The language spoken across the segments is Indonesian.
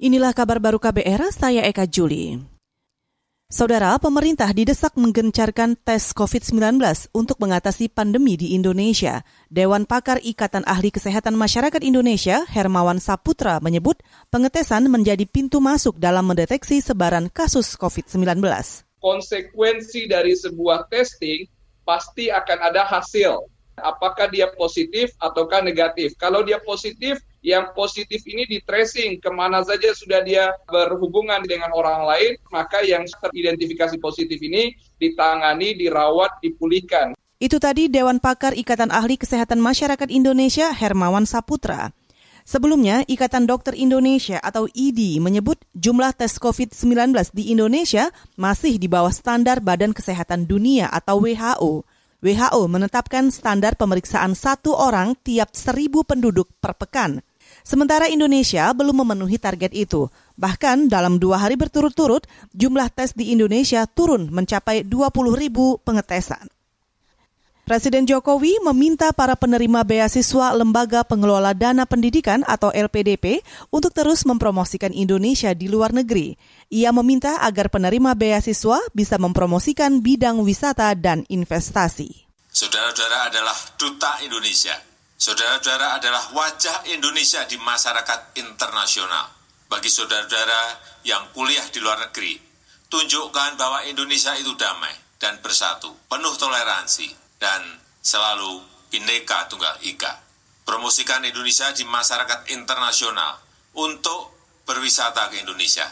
Inilah kabar baru KBR, saya Eka Juli. Saudara, pemerintah didesak menggencarkan tes COVID-19 untuk mengatasi pandemi di Indonesia. Dewan Pakar Ikatan Ahli Kesehatan Masyarakat Indonesia, Hermawan Saputra, menyebut pengetesan menjadi pintu masuk dalam mendeteksi sebaran kasus COVID-19. Konsekuensi dari sebuah testing pasti akan ada hasil apakah dia positif ataukah negatif. Kalau dia positif, yang positif ini di tracing ke mana saja sudah dia berhubungan dengan orang lain, maka yang teridentifikasi positif ini ditangani, dirawat, dipulihkan. Itu tadi Dewan Pakar Ikatan Ahli Kesehatan Masyarakat Indonesia Hermawan Saputra. Sebelumnya, Ikatan Dokter Indonesia atau IDI menyebut jumlah tes COVID-19 di Indonesia masih di bawah standar Badan Kesehatan Dunia atau WHO. WHO menetapkan standar pemeriksaan satu orang tiap seribu penduduk per pekan. Sementara Indonesia belum memenuhi target itu. Bahkan dalam dua hari berturut-turut, jumlah tes di Indonesia turun mencapai 20 ribu pengetesan. Presiden Jokowi meminta para penerima beasiswa Lembaga Pengelola Dana Pendidikan atau LPDP untuk terus mempromosikan Indonesia di luar negeri. Ia meminta agar penerima beasiswa bisa mempromosikan bidang wisata dan investasi. Saudara-saudara adalah duta Indonesia. Saudara-saudara adalah wajah Indonesia di masyarakat internasional. Bagi saudara-saudara yang kuliah di luar negeri, tunjukkan bahwa Indonesia itu damai dan bersatu, penuh toleransi, dan selalu Bhinneka Tunggal Ika. Promosikan Indonesia di masyarakat internasional untuk berwisata ke Indonesia,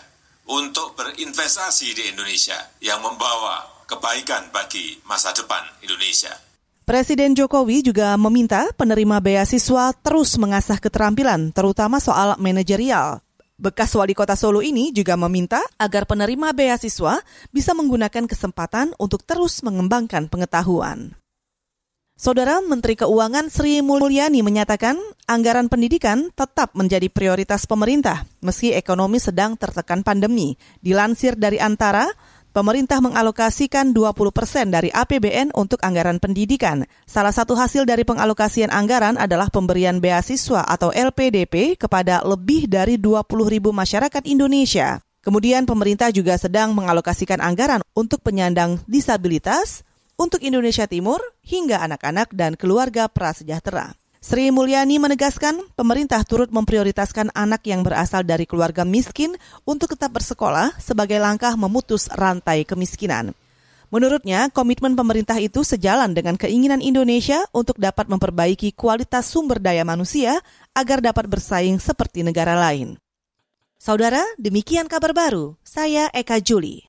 untuk berinvestasi di Indonesia yang membawa kebaikan bagi masa depan Indonesia. Presiden Jokowi juga meminta penerima beasiswa terus mengasah keterampilan, terutama soal manajerial. Bekas wali kota Solo ini juga meminta agar penerima beasiswa bisa menggunakan kesempatan untuk terus mengembangkan pengetahuan. Saudara Menteri Keuangan Sri Mulyani menyatakan anggaran pendidikan tetap menjadi prioritas pemerintah meski ekonomi sedang tertekan pandemi. Dilansir dari Antara, pemerintah mengalokasikan 20 persen dari APBN untuk anggaran pendidikan. Salah satu hasil dari pengalokasian anggaran adalah pemberian beasiswa atau LPDP kepada lebih dari 20 ribu masyarakat Indonesia. Kemudian pemerintah juga sedang mengalokasikan anggaran untuk penyandang disabilitas, untuk Indonesia Timur hingga anak-anak dan keluarga prasejahtera. Sri Mulyani menegaskan pemerintah turut memprioritaskan anak yang berasal dari keluarga miskin untuk tetap bersekolah sebagai langkah memutus rantai kemiskinan. Menurutnya, komitmen pemerintah itu sejalan dengan keinginan Indonesia untuk dapat memperbaiki kualitas sumber daya manusia agar dapat bersaing seperti negara lain. Saudara, demikian kabar baru. Saya Eka Juli.